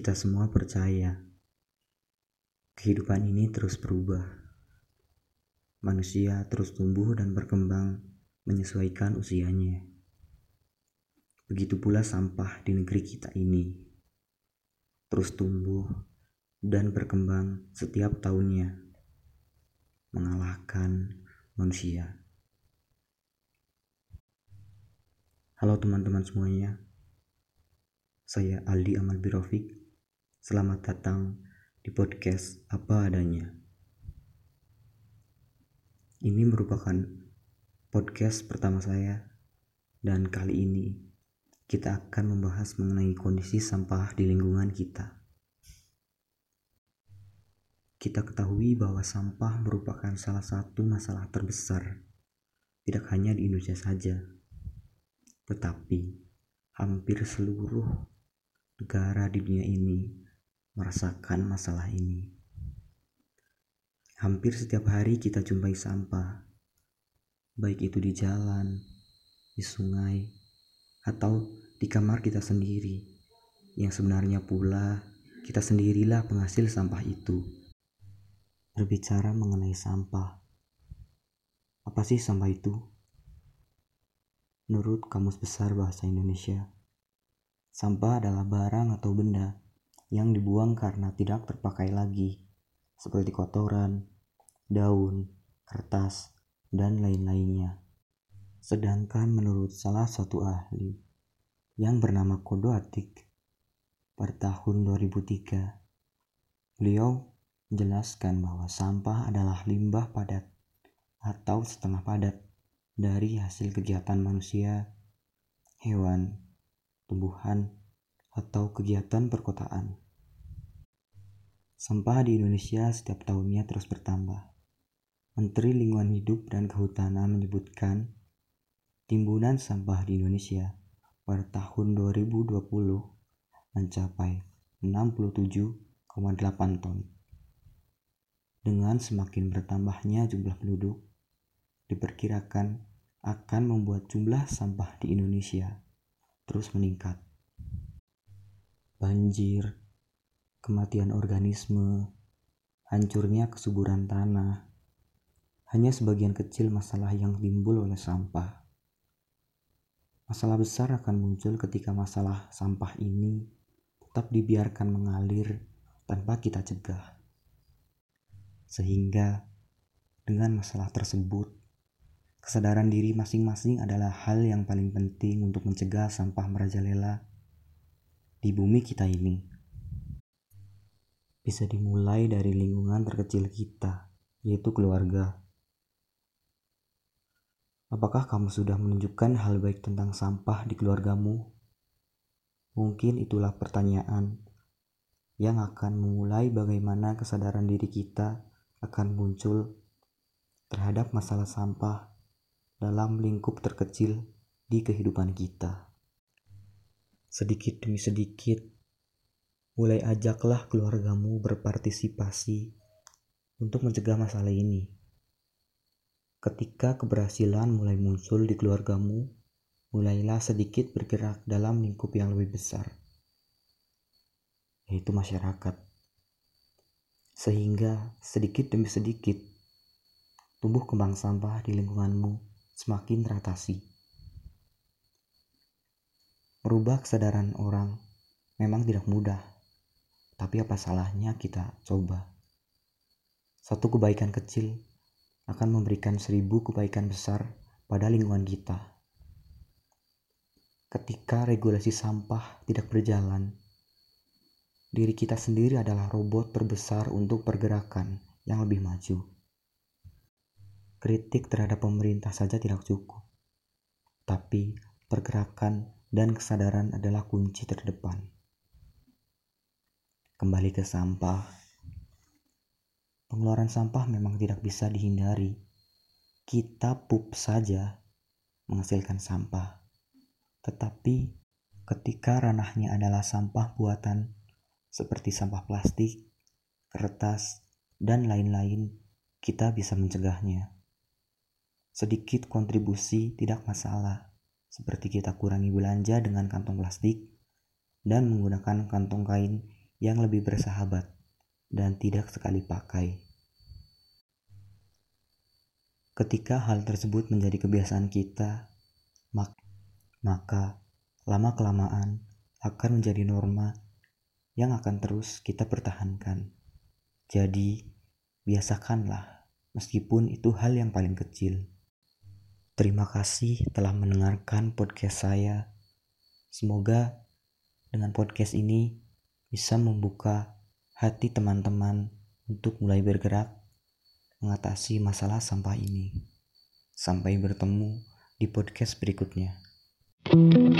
Kita semua percaya kehidupan ini terus berubah. Manusia terus tumbuh dan berkembang menyesuaikan usianya. Begitu pula sampah di negeri kita ini terus tumbuh dan berkembang setiap tahunnya, mengalahkan manusia. Halo teman-teman semuanya, saya Aldi Amal Birofik Selamat datang di podcast Apa Adanya. Ini merupakan podcast pertama saya dan kali ini kita akan membahas mengenai kondisi sampah di lingkungan kita. Kita ketahui bahwa sampah merupakan salah satu masalah terbesar, tidak hanya di Indonesia saja, tetapi hampir seluruh negara di dunia ini merasakan masalah ini. Hampir setiap hari kita jumpai sampah, baik itu di jalan, di sungai, atau di kamar kita sendiri, yang sebenarnya pula kita sendirilah penghasil sampah itu. Berbicara mengenai sampah, apa sih sampah itu? Menurut Kamus Besar Bahasa Indonesia, sampah adalah barang atau benda yang dibuang karena tidak terpakai lagi, seperti kotoran, daun, kertas, dan lain-lainnya. Sedangkan menurut salah satu ahli yang bernama Kodo Atik pada tahun 2003, beliau menjelaskan bahwa sampah adalah limbah padat atau setengah padat dari hasil kegiatan manusia, hewan, tumbuhan, atau kegiatan perkotaan. Sampah di Indonesia setiap tahunnya terus bertambah. Menteri Lingkungan Hidup dan Kehutanan menyebutkan timbunan sampah di Indonesia pada tahun 2020 mencapai 67,8 ton. Dengan semakin bertambahnya jumlah penduduk, diperkirakan akan membuat jumlah sampah di Indonesia terus meningkat banjir, kematian organisme, hancurnya kesuburan tanah, hanya sebagian kecil masalah yang timbul oleh sampah. Masalah besar akan muncul ketika masalah sampah ini tetap dibiarkan mengalir tanpa kita cegah. Sehingga dengan masalah tersebut, kesadaran diri masing-masing adalah hal yang paling penting untuk mencegah sampah merajalela di bumi kita ini. Bisa dimulai dari lingkungan terkecil kita, yaitu keluarga. Apakah kamu sudah menunjukkan hal baik tentang sampah di keluargamu? Mungkin itulah pertanyaan yang akan memulai bagaimana kesadaran diri kita akan muncul terhadap masalah sampah dalam lingkup terkecil di kehidupan kita sedikit demi sedikit, mulai ajaklah keluargamu berpartisipasi untuk mencegah masalah ini. Ketika keberhasilan mulai muncul di keluargamu, mulailah sedikit bergerak dalam lingkup yang lebih besar, yaitu masyarakat. Sehingga sedikit demi sedikit, tumbuh kembang sampah di lingkunganmu semakin teratasi. Merubah kesadaran orang memang tidak mudah, tapi apa salahnya kita coba? Satu kebaikan kecil akan memberikan seribu kebaikan besar pada lingkungan kita. Ketika regulasi sampah tidak berjalan, diri kita sendiri adalah robot terbesar untuk pergerakan yang lebih maju. Kritik terhadap pemerintah saja tidak cukup, tapi pergerakan dan kesadaran adalah kunci terdepan. Kembali ke sampah. Pengeluaran sampah memang tidak bisa dihindari. Kita pup saja menghasilkan sampah. Tetapi ketika ranahnya adalah sampah buatan seperti sampah plastik, kertas, dan lain-lain, kita bisa mencegahnya. Sedikit kontribusi tidak masalah seperti kita kurangi belanja dengan kantong plastik dan menggunakan kantong kain yang lebih bersahabat dan tidak sekali pakai. Ketika hal tersebut menjadi kebiasaan kita, maka lama-kelamaan akan menjadi norma yang akan terus kita pertahankan. Jadi, biasakanlah, meskipun itu hal yang paling kecil. Terima kasih telah mendengarkan podcast saya. Semoga dengan podcast ini bisa membuka hati teman-teman untuk mulai bergerak mengatasi masalah sampah ini. Sampai bertemu di podcast berikutnya. thank you